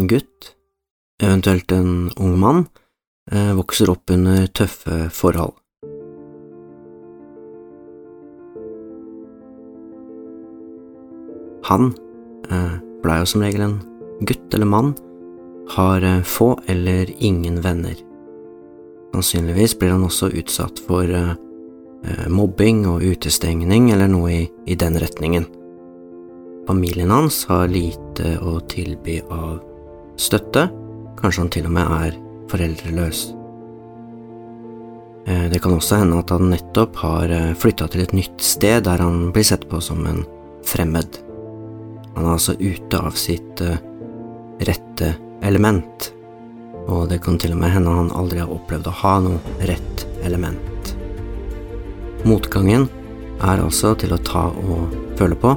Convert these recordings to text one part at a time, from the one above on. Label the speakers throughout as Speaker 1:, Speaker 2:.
Speaker 1: liten gutt, eventuelt en ung mann, eh, vokser opp under tøffe forhold. Han eh, blei jo som regel en gutt eller mann, har eh, få eller ingen venner. Sannsynligvis blir han også utsatt for mobbing og utestengning eller noe i, i den retningen. Familien hans har lite å tilby av støtte, kanskje han til og med er foreldreløs. Eh, Det kan også hende at han nettopp har flytta til et nytt sted der han blir sett på som en fremmed. Han er altså ute av sitt uh, rette element, og det kan til og med hende han aldri har opplevd å ha noe rett element. Motgangen er altså til å ta og føle på.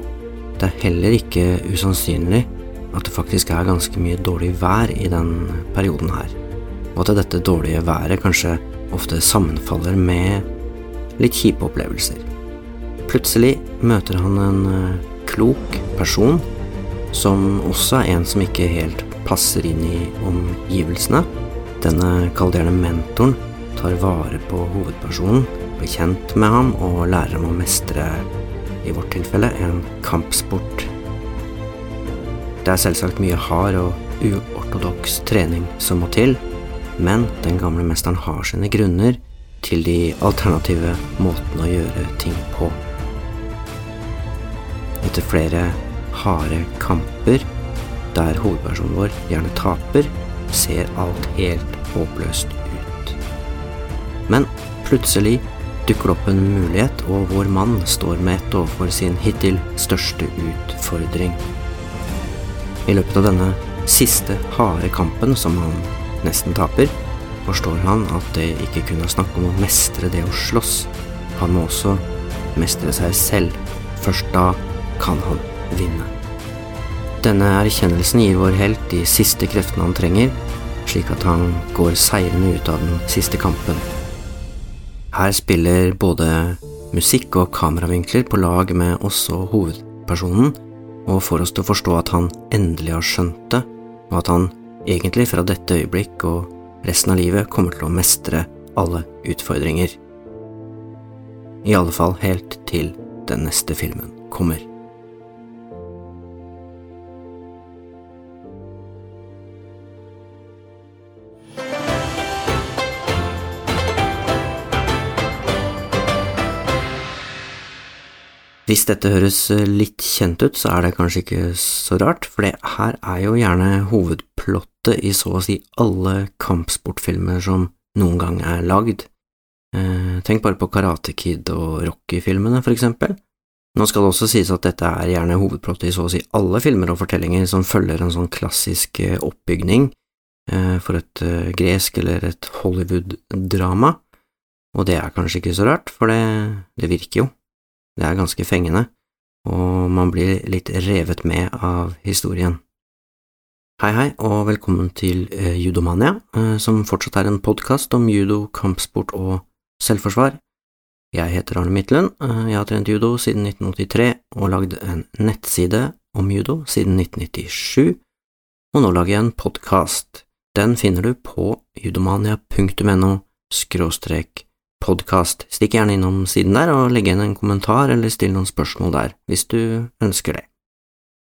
Speaker 1: Det er heller ikke usannsynlig at det faktisk er ganske mye dårlig vær i den perioden her, og at dette dårlige været kanskje ofte sammenfaller med litt kjipe opplevelser. Plutselig møter han en uh, klok person, som også er en som ikke helt passer inn i omgivelsene. Denne, kalderende mentoren, tar vare på hovedpersonen, blir kjent med ham og lærer ham å mestre, i vårt tilfelle, en kampsport. Det er selvsagt mye hard og uortodoks trening som må til, men den gamle mesteren har sine grunner til de alternative måtene å gjøre ting på. Etter flere harde kamper, der hovedpersonen vår gjerne taper, ser alt helt håpløst ut. Men plutselig dukker det opp en mulighet, og vår mann står med ett overfor sin hittil største utfordring. I løpet av denne siste harde kampen, som han nesten taper, forstår han at det ikke kun er snakk om å mestre det å slåss, han må også mestre seg selv. Først da kan han vinne. Denne erkjennelsen gir vår helt de siste kreftene han trenger, slik at han går seirende ut av den siste kampen. Her spiller både musikk og kameravinkler på lag med oss og hovedpersonen, og får oss til å forstå at han endelig har skjønt det, og at han egentlig fra dette øyeblikk og resten av livet kommer til å mestre alle utfordringer. I alle fall helt til den neste filmen kommer. Hvis dette høres eh, litt kjent ut, så er det kanskje ikke så rart, for det her er jo gjerne hovedplottet i så å si alle kampsportfilmer som noen gang er lagd. Eh, tenk bare på Karate Kid og Rocky-filmene, for eksempel. Nå skal det også sies at dette er gjerne hovedplottet i så å si alle filmer og fortellinger som følger en sånn klassisk eh, oppbygning for et gresk eller et Hollywood-drama, og det er kanskje ikke så rart, for det, det virker jo. Det er ganske fengende, og man blir litt revet med av historien. Hei, hei, og velkommen til eh, Judomania, eh, som fortsatt er en podkast om judo, kampsport og selvforsvar. Jeg heter Arne Midtlund, eh, jeg har trent judo siden 1983 og lagd en nettside om judo siden 1997, og nå lager jeg en podkast. Den finner du på judomania.no skråstrek podkast. Stikk gjerne innom siden der og legg igjen en kommentar eller still noen spørsmål der, hvis du ønsker det.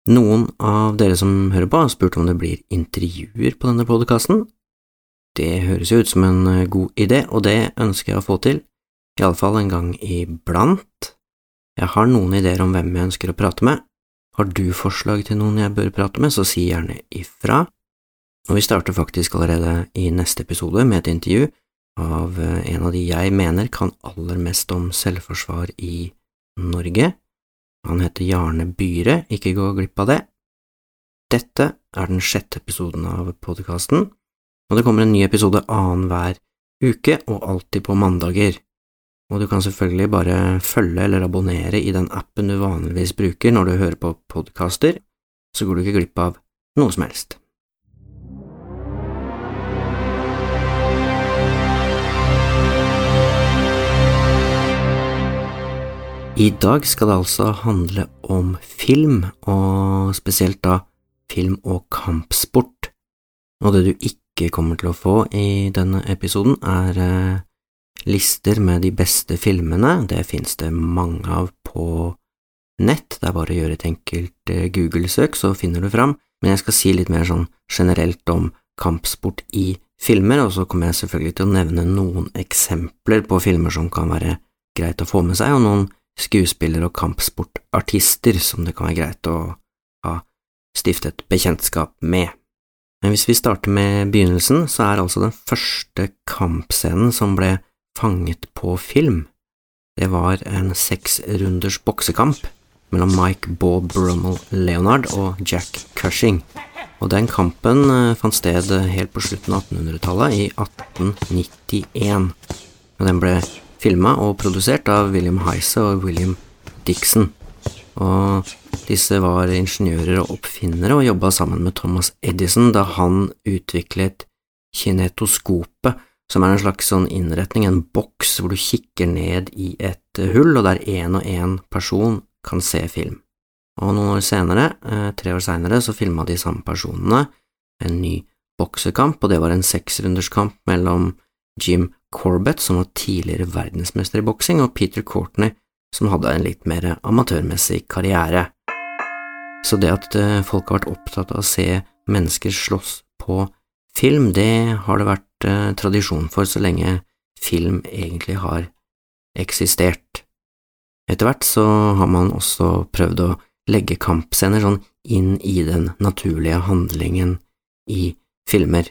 Speaker 1: Noen av dere som hører på, har spurt om det blir intervjuer på denne podkasten. Det høres jo ut som en eh, god idé, og det ønsker jeg å få til, iallfall en gang iblant. Jeg har noen ideer om hvem jeg ønsker å prate med. Har du forslag til noen jeg bør prate med, så si gjerne ifra. Og vi starter faktisk allerede i neste episode med et intervju av eh, en av de jeg mener kan aller mest om selvforsvar i Norge. Han heter Jarne Byhre, ikke gå glipp av det. Dette er den sjette episoden av podkasten, og det kommer en ny episode annenhver uke og alltid på mandager. Og du kan selvfølgelig bare følge eller abonnere i den appen du vanligvis bruker når du hører på podkaster, så går du ikke glipp av noe som helst. I dag skal det altså handle om film, og spesielt da film og kampsport Og det du ikke kommer til å få i denne episoden, er eh, lister med de beste filmene. Det finnes det mange av på nett, det er bare å gjøre et enkelt eh, Google-søk, så finner du fram. Men jeg skal si litt mer sånn generelt om kampsport i filmer, og så kommer jeg selvfølgelig til å nevne noen eksempler på filmer som kan være greit å få med seg, og noen skuespillere og kampsportartister som det kan være greit å ha stiftet bekjentskap med. Men hvis vi starter med begynnelsen, så er altså den første kampscenen som ble fanget på film, det var en seksrunders boksekamp mellom Mike Bob Brummel Leonard og Jack Cushing, og den kampen eh, fant sted helt på slutten av 1800-tallet, i 1891, og den ble filma og produsert av William Heise og William Dixon. Og disse var ingeniører og oppfinnere og jobba sammen med Thomas Edison da han utviklet kinetoskopet, som er en slags sånn innretning, en boks hvor du kikker ned i et hull, og der én og én person kan se film. Og noen år senere, eh, tre år seinere, så filma de samme personene en ny boksekamp, og det var en seksrunderskamp mellom Jim Corbett, som var tidligere verdensmester i boksing, og Peter Courtney, som hadde en litt mer amatørmessig karriere. Så det at eh, folk har vært opptatt av å se mennesker slåss på film, det har det vært eh, tradisjon for så lenge film egentlig har eksistert. Etter hvert så har man også prøvd å legge kampscener sånn inn i den naturlige handlingen i filmer,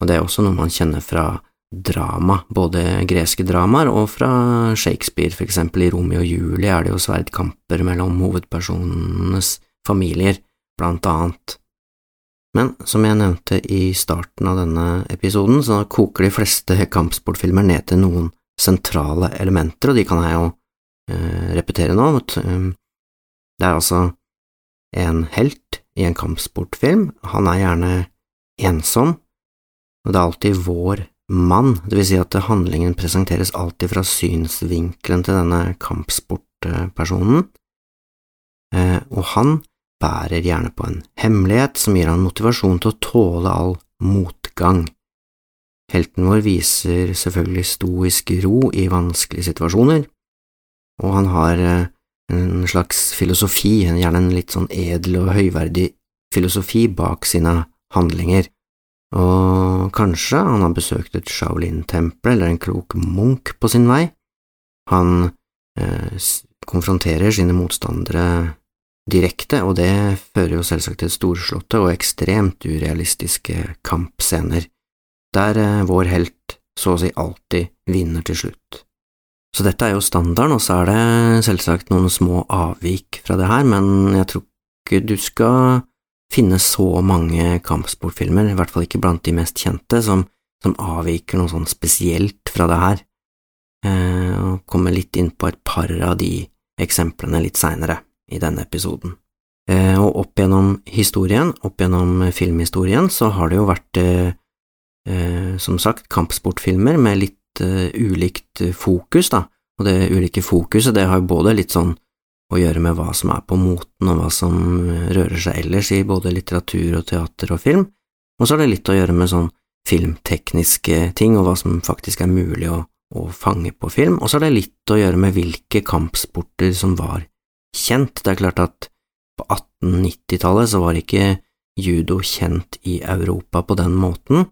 Speaker 1: og det er også noe man kjenner fra drama, både greske dramaer og fra Shakespeare, for eksempel i Romeo og Julie er det jo sverdkamper mellom hovedpersonenes familier, blant annet. Men som jeg nevnte i starten av denne episoden, så koker de fleste kampsportfilmer ned til noen sentrale elementer, og de kan jeg jo eh, repetere nå. Eh, det er altså en helt i en kampsportfilm, han er gjerne ensom, og det er alltid vår mann, det vil si at handlingen presenteres alltid fra synsvinkelen til denne kampsportpersonen, eh, og han bærer gjerne på en hemmelighet som gir han motivasjon til å tåle all motgang. Helten vår viser selvfølgelig stoisk ro i vanskelige situasjoner, og han har eh, en slags filosofi, gjerne en litt sånn edel og høyverdig filosofi bak sine handlinger. Og kanskje han har besøkt et Shaolin-tempel eller en klok munk på sin vei. Han eh, konfronterer sine motstandere direkte, og det fører jo selvsagt til storslåtte og ekstremt urealistiske kampscener, der eh, vår helt så å si alltid vinner til slutt. Så dette er jo standarden, og så er det selvsagt noen små avvik fra det her, men jeg tror ikke du skal finne så mange kampsportfilmer, i hvert fall ikke blant de mest kjente, som, som avviker noe sånn spesielt fra det her, eh, og kommer litt inn på et par av de eksemplene litt seinere i denne episoden. Eh, og opp gjennom historien, opp gjennom filmhistorien, så har det jo vært, eh, eh som sagt, kampsportfilmer med litt eh, ulikt fokus, da, og det ulike fokuset, det har jo både litt sånn å gjøre med hva som er på moten og hva som eh, rører seg ellers i både litteratur og teater og film, og så har det litt å gjøre med sånn filmtekniske ting og hva som faktisk er mulig å, å fange på film, og så har det litt å gjøre med hvilke kampsporter som var kjent. Det er klart at på 1890-tallet så var ikke judo kjent i Europa på den måten,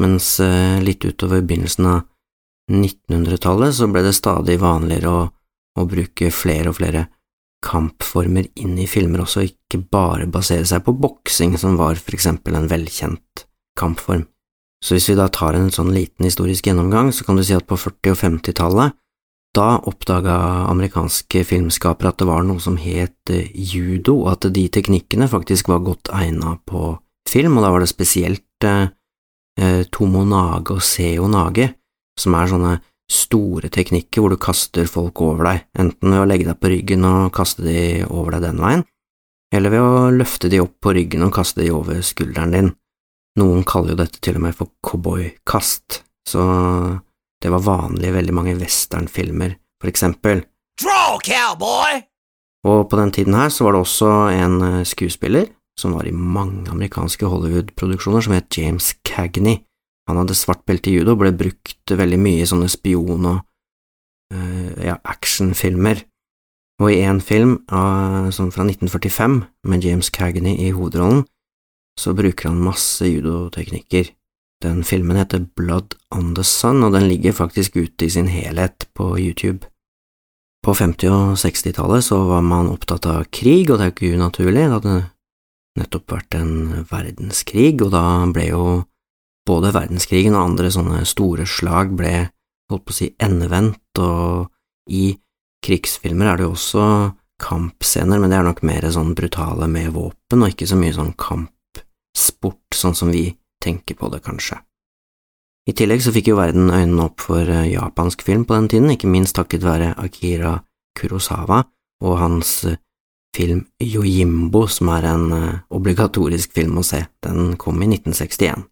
Speaker 1: mens eh, litt utover begynnelsen av 1900-tallet så ble det stadig vanligere å, å bruke flere og flere kampformer inn i filmer også, ikke bare basere seg på boksing, som var for eksempel en velkjent kampform. Så hvis vi da tar en sånn liten historisk gjennomgang, så kan du si at på 40- og 50-tallet, da oppdaga amerikanske filmskapere at det var noe som het eh, judo, og at de teknikkene faktisk var godt egna på film, og da var det spesielt eh, Tomo Nage og seonage, som er sånne store teknikker hvor du kaster folk over deg, enten ved å legge deg på ryggen og kaste de over deg den veien, eller ved å løfte de opp på ryggen og kaste de over skulderen din. Noen kaller jo dette til og med for cowboykast, så det var vanlig i veldig mange westernfilmer, for eksempel.
Speaker 2: Draw, cowboy!
Speaker 1: Og på den tiden her så var det også en eh, skuespiller, som var i mange amerikanske Hollywood-produksjoner, som het James Cagney. Han hadde svart belte i judo og ble brukt veldig mye i sånne spion- og uh, ja, actionfilmer. Og i en film uh, sånn fra 1945, med James Cagney i hovedrollen, så bruker han masse judoteknikker. Den filmen heter Blood on the Sun, og den ligger faktisk ute i sin helhet på YouTube. På 50- og 60-tallet så var man opptatt av krig, og det er jo ikke unaturlig, det hadde nettopp vært en verdenskrig, og da ble jo både verdenskrigen og andre sånne store slag ble holdt på å si endevendt, og i krigsfilmer er det jo også kampscener, men det er nok mer sånn brutale med våpen, og ikke så mye sånn kampsport, sånn som vi tenker på det, kanskje. I tillegg så fikk jo verden øynene opp for eh, japansk film på den tiden, ikke minst takket være Akira Kurosawa og hans eh, film Yojimbo, som er en eh, obligatorisk film å se. Den kom i 1961.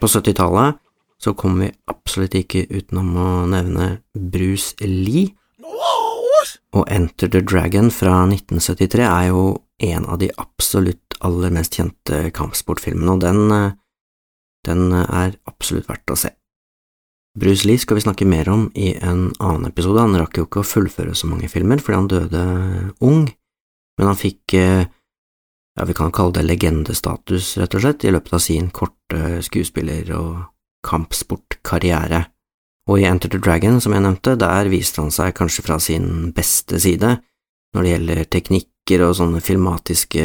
Speaker 1: På 70-tallet så kommer vi absolutt ikke utenom å nevne Bruce Lee. Og Enter the Dragon fra 1973 er jo en av de absolutt aller mest kjente kampsportfilmene, og den, eh, den er absolutt verdt å se. Bruce Lee skal vi snakke mer om i en annen episode, han rakk jo ikke å fullføre så mange filmer fordi han døde ung, men han fikk eh, ja, vi kan kalle det legendestatus, rett og slett, i løpet av sin korte skuespiller- og kampsportkarriere. Og i Enter the Dragon, som jeg nevnte, der viste han seg kanskje fra sin beste side når det gjelder teknikker og sånne filmatiske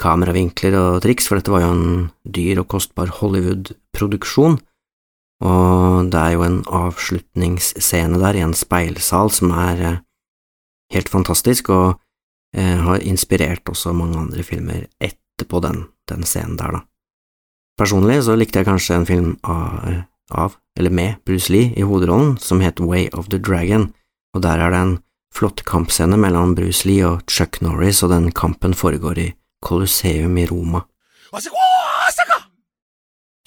Speaker 1: kameravinkler og triks, for dette var jo en dyr og kostbar Hollywood-produksjon, og det er jo en avslutningsscene der i en speilsal som er eh, helt fantastisk, og har inspirert også mange andre filmer etterpå den, den scenen der, da. Personlig så likte jeg kanskje en film av, av, eller med, Bruce Lee i hovedrollen, som het Way of the Dragon, og der er det en flott kampscene mellom Bruce Lee og Chuck Norris, og den kampen foregår i Colosseum i Roma.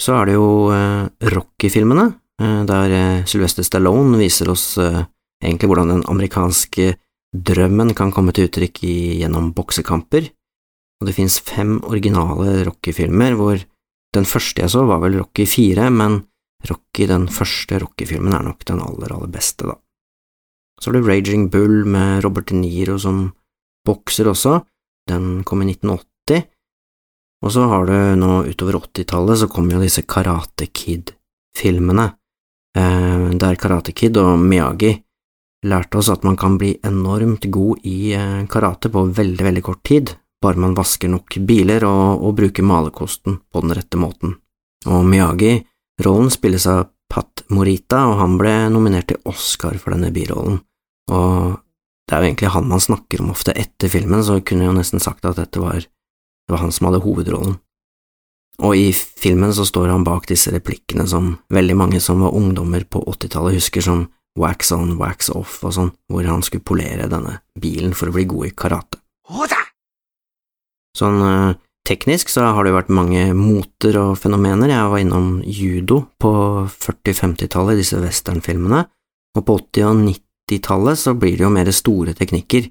Speaker 1: Så er det jo eh, Rocky-filmene, eh, der eh, Sylvester Stallone viser oss eh, egentlig hvordan den amerikanske Drømmen kan komme til uttrykk gjennom boksekamper, og det finnes fem originale Rocky-filmer, hvor den første jeg så var vel Rocky 4, men Rocky, den første Rocky-filmen, er nok den aller, aller beste, da. Så har du Raging Bull med Robert De Niro som bokser også, den kom i 1980, og så har du nå utover 80-tallet så kommer jo disse Karate Kid-filmene, eh, der Karate Kid og Miyagi lærte oss at man kan bli enormt god i eh, karate på veldig, veldig kort tid, bare man vasker nok biler og, og bruker malerkosten på den rette måten. Og Miyagi, rollen spilles av Pat Morita, og han ble nominert til Oscar for denne birollen, og det er jo egentlig han man snakker om ofte etter filmen, så kunne jeg jo nesten sagt at dette var, det var han som hadde hovedrollen. Og i filmen så står han bak disse replikkene som veldig mange som var ungdommer på 80-tallet husker som wax on, wax off og sånn, hvor han skulle polere denne bilen for å bli god i karate. Sånn uh, teknisk så har det jo vært mange moter og fenomener, jeg var innom judo på 40-50-tallet, disse westernfilmene, og på 80- og 90-tallet så blir det jo mer store teknikker,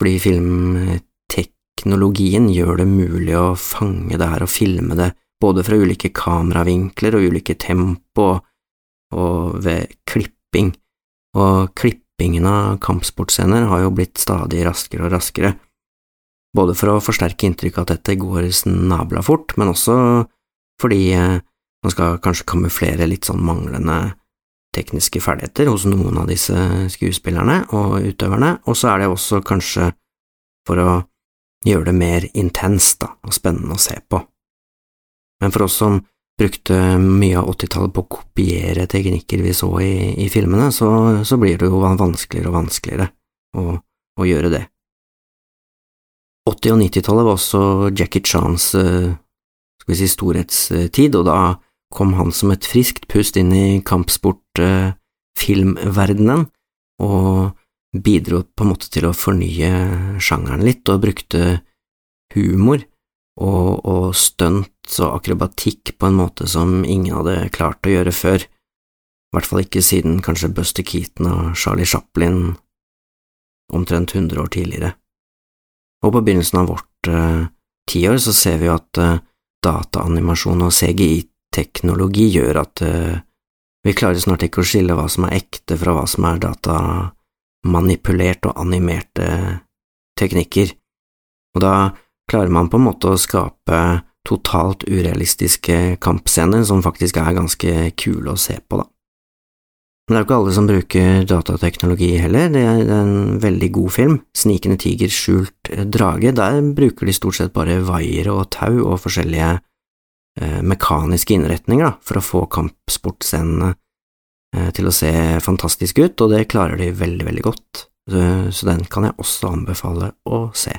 Speaker 1: fordi filmteknologien gjør det mulig å fange det her og filme det både fra ulike kameravinkler og ulike tempo og ved klipping og klippingen av kampsportscener har jo blitt stadig raskere og raskere, både for å forsterke inntrykket at dette går snabla fort, men også fordi eh, man skal kanskje kamuflere litt sånn manglende tekniske ferdigheter hos noen av disse skuespillerne og utøverne, og så er det også kanskje for å gjøre det mer intenst da, og spennende å se på. Men for oss som brukte mye av 80-tallet på å kopiere teknikker vi så i, i filmene, så, så, blir det jo vanskeligere og vanskeligere å, å gjøre det. 80- og 90-tallet var også Jackie Chans skal vi si, storhetstid, og da kom han som et friskt pust inn i kampsportfilmverdenen, og bidro på en måte til å fornye sjangeren litt, og brukte humor og, og stunt og akrobatikk på en måte som ingen hadde klart å gjøre før, i hvert fall ikke siden kanskje Buster Keaton og Charlie Chaplin omtrent 100 år tidligere. Og på begynnelsen av vårt uh, tiår så ser vi jo at uh, dataanimasjon og CGI-teknologi gjør at uh, vi klarer snart ikke å skille hva som er ekte fra hva som er datamanipulert og animerte teknikker, og da klarer man på en måte å skape totalt urealistiske kampscener som faktisk er ganske kule å se på, da. Men det er jo ikke alle som bruker datateknologi heller, det er en veldig god film, Snikende tiger, skjult drage, der bruker de stort sett bare vaiere og tau og forskjellige eh, mekaniske innretninger da, for å få kampsportscenene eh, til å se fantastisk ut, og det klarer de veldig, veldig godt, så, så den kan jeg også anbefale å se.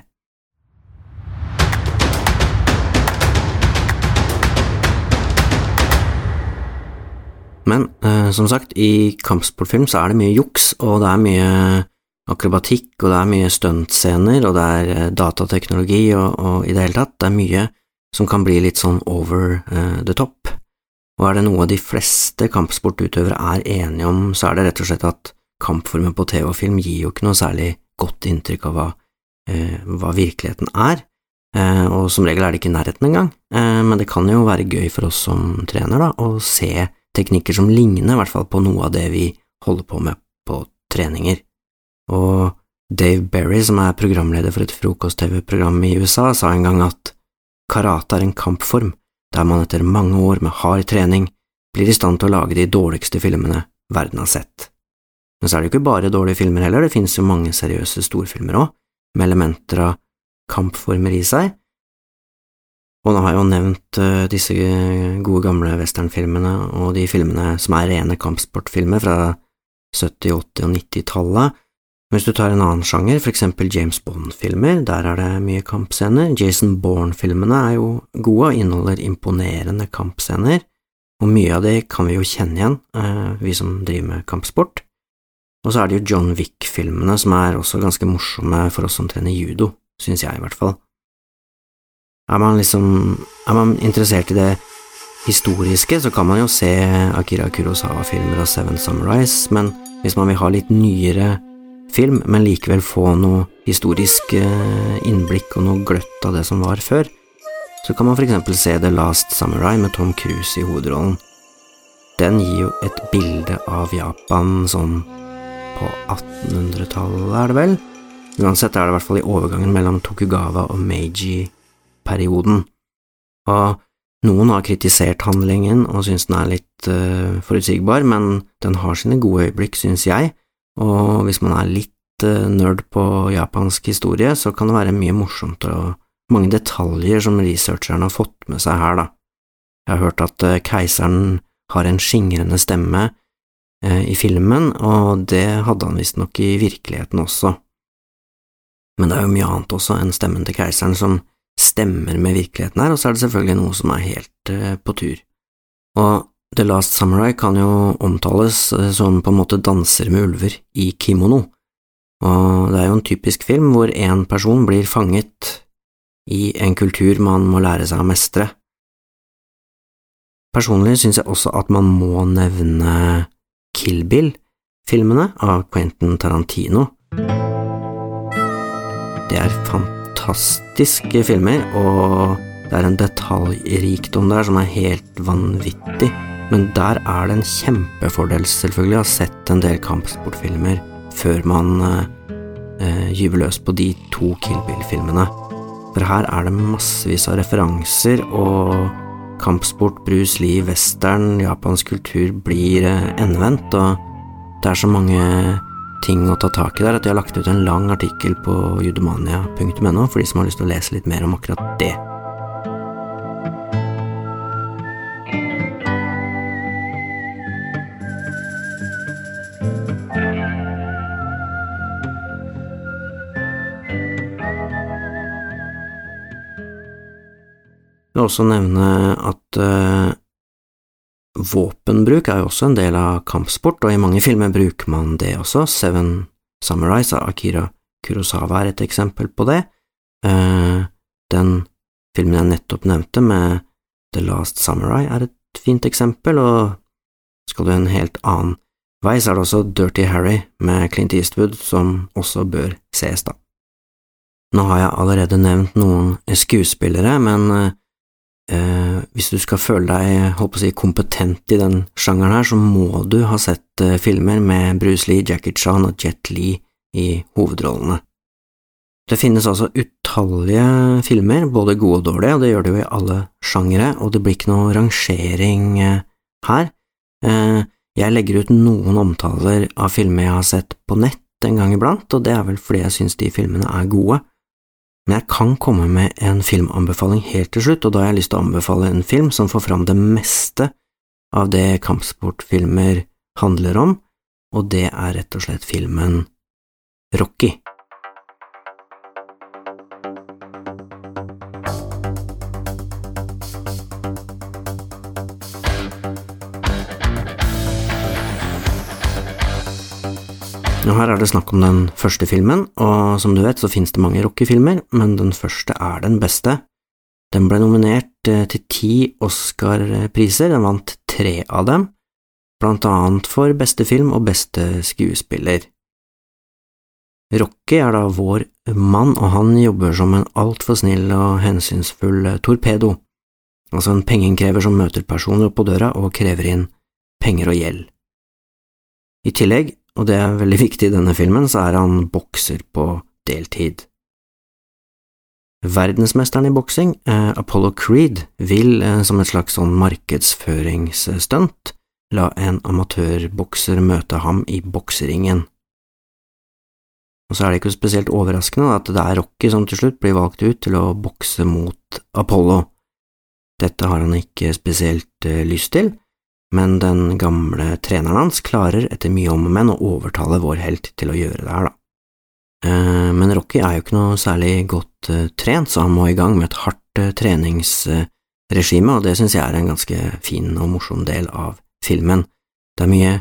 Speaker 1: Men eh, som sagt, i kampsportfilm så er det mye juks, og det er mye akrobatikk, og det er mye stuntscener, og det er eh, datateknologi, og, og, i det hele tatt, det er mye som kan bli litt sånn over eh, the top. Og er det noe de fleste kampsportutøvere er enige om, så er det rett og slett at kampformen på TV og film gir jo ikke noe særlig godt inntrykk av hva, eh, hva virkeligheten er. Eh, og som regel er det ikke i nærheten engang, eh, men det kan jo være gøy for oss som trener, da, å se teknikker som ligner i hvert fall på noe av det vi holder på med på treninger. Og Dave Berry, som er programleder for et frokost-TV-program i USA, sa en gang at karate er en kampform der man etter mange år med hard trening blir i stand til å lage de dårligste filmene verden har sett. Men så er det jo ikke bare dårlige filmer heller, det finnes jo mange seriøse storfilmer òg, med elementer av kampformer i seg, og nå har jeg jo nevnt uh, disse gode gamle westernfilmene og de filmene som er rene kampsportfilmer fra 70-, 80- og 90-tallet. Hvis du tar en annen sjanger, for eksempel James Bond-filmer, der er det mye kampscener. Jason Bourne-filmene er jo gode og inneholder imponerende kampscener, og mye av de kan vi jo kjenne igjen, uh, vi som driver med kampsport. Og så er det jo John Wick-filmene som er også ganske morsomme for oss som trener judo, synes jeg i hvert fall. Er man liksom Er man interessert i det historiske, så kan man jo se Akira Kurosawa-filmer og Seven Samurais, men hvis man vil ha litt nyere film, men likevel få noe historisk eh, innblikk og noe gløtt av det som var før, så kan man for eksempel se The Last Samurai med Tom Cruise i hovedrollen. Den gir jo et bilde av Japan sånn på 1800-tallet, er det vel? Uansett er det i hvert fall i overgangen mellom Tokugawa og Meiji perioden, og noen har kritisert handlingen og synes den er litt uh, forutsigbar, men den har sine gode øyeblikk, synes jeg, og hvis man er litt uh, nerd på japansk historie, så kan det være mye morsomt og mange detaljer som researcheren har fått med seg her, da. Jeg har hørt at uh, keiseren har en skingrende stemme i filmen, og det hadde han visstnok i virkeligheten også. Men det er jo mye annet også enn stemmen til keiseren som stemmer med virkeligheten her, og så er det selvfølgelig noe som er helt uh, på tur. Og The Last Samurai kan jo omtales uh, som på en måte danser med ulver i kimono, og det er jo en typisk film hvor én person blir fanget i en kultur man må lære seg å mestre. Personlig synes jeg også at man må nevne Kill Bill-filmene av Quentin Tarantino. Det er fantastisk fantastiske filmer, og det er en detaljrikdom der som er helt vanvittig. Men der er det en kjempefordel, selvfølgelig, å ha sett en del kampsportfilmer før man eh, gyver løs på de to Kill Bill-filmene. For her er det massevis av referanser, og kampsport, brus, liv, western, japansk kultur blir eh, endevendt, og det er så mange ting å ta tak i der, at jeg har lagt ut en lang artikkel på judomania.no for de som har lyst til å lese litt mer om akkurat det. Jeg vil også nevne at uh, våpenbruk er jo også en del av kampsport, og i mange filmer bruker man det også. Seven Samurais av Akira Kurosawa er et eksempel på det. Uh, den filmen jeg nettopp nevnte, med The Last Samurai, er et fint eksempel, og skal du en helt annen vei, så er det også Dirty Harry med Clint Eastwood som også bør ses, da. Nå har jeg allerede nevnt noen skuespillere, men eh, hvis du skal føle deg holdt på å si, kompetent i den sjangeren her, så må du ha sett eh, filmer med Bruce Lee, Jackie Chan og Jet Lee i hovedrollene. Det finnes altså utallige filmer, både gode og dårlige, og det gjør det jo i alle sjangere, og det blir ikke noe rangering eh, her. Eh, jeg legger ut noen omtaler av filmer jeg har sett på nett en gang iblant, og det er vel fordi jeg synes de filmene er gode. Men jeg kan komme med en filmanbefaling helt til slutt, og da har jeg lyst til å anbefale en film som får fram det meste av det kampsportfilmer handler om, og det er rett og slett filmen Rocky. Er det snakk om den første filmen, og som du vet så finnes det mange Rocky-filmer, men den første er den beste. Den ble nominert eh, til ti Oscar-priser, den vant tre av dem, blant annet for beste film og beste skuespiller. Rocky er da vår mann, og han jobber som en altfor snill og hensynsfull torpedo, altså en pengeinnkrever som møter personer oppå døra og krever inn penger og gjeld. I tillegg og det er veldig viktig i denne filmen, så er han bokser på deltid. Verdensmesteren i boksing, eh, Apollo Creed, vil eh, som et slags sånn markedsføringsstunt la en amatørbokser møte ham i bokseringen. Og så er det ikke spesielt overraskende at det er Rocky som til slutt blir valgt ut til å bokse mot Apollo. Dette har han ikke spesielt eh, lyst til, men den gamle treneren hans klarer etter mye om og men å overtale vår helt til å gjøre det her, da. Eh, men Rocky er jo ikke noe særlig godt eh, trent, så han må i gang med et hardt eh, treningsregime, og det synes jeg er en ganske fin og morsom del av filmen. Det er mye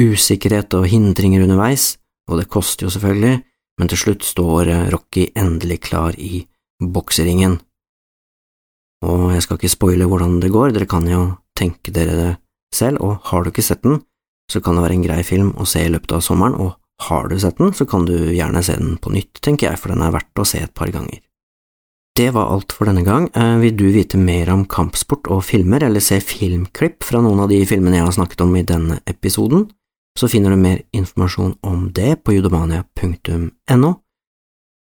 Speaker 1: usikkerhet og hindringer underveis, og det koster jo selvfølgelig, men til slutt står Rocky endelig klar i bokseringen. Og jeg skal ikke spoile hvordan det går, dere kan jo tenke dere det selv, og har du ikke sett den, så kan det være en grei film å se i løpet av sommeren, og har du sett den, så kan du gjerne se den på nytt, tenker jeg, for den er verdt å se et par ganger. Det var alt for denne gang. Eh, vil du vite mer om kampsport og filmer, eller se filmklipp fra noen av de filmene jeg har snakket om i denne episoden, så finner du mer informasjon om det på judomania.no.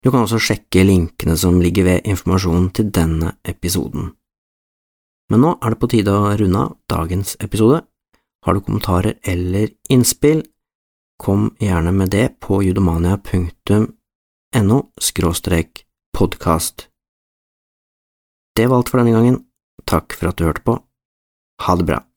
Speaker 1: Du kan også sjekke linkene som ligger ved informasjonen til denne episoden. Men nå er det på tide å runde av dagens episode. Har du kommentarer eller innspill, kom gjerne med det på judomania.no skråstrek podkast. Det var alt for denne gangen. Takk for at du hørte på. Ha det bra.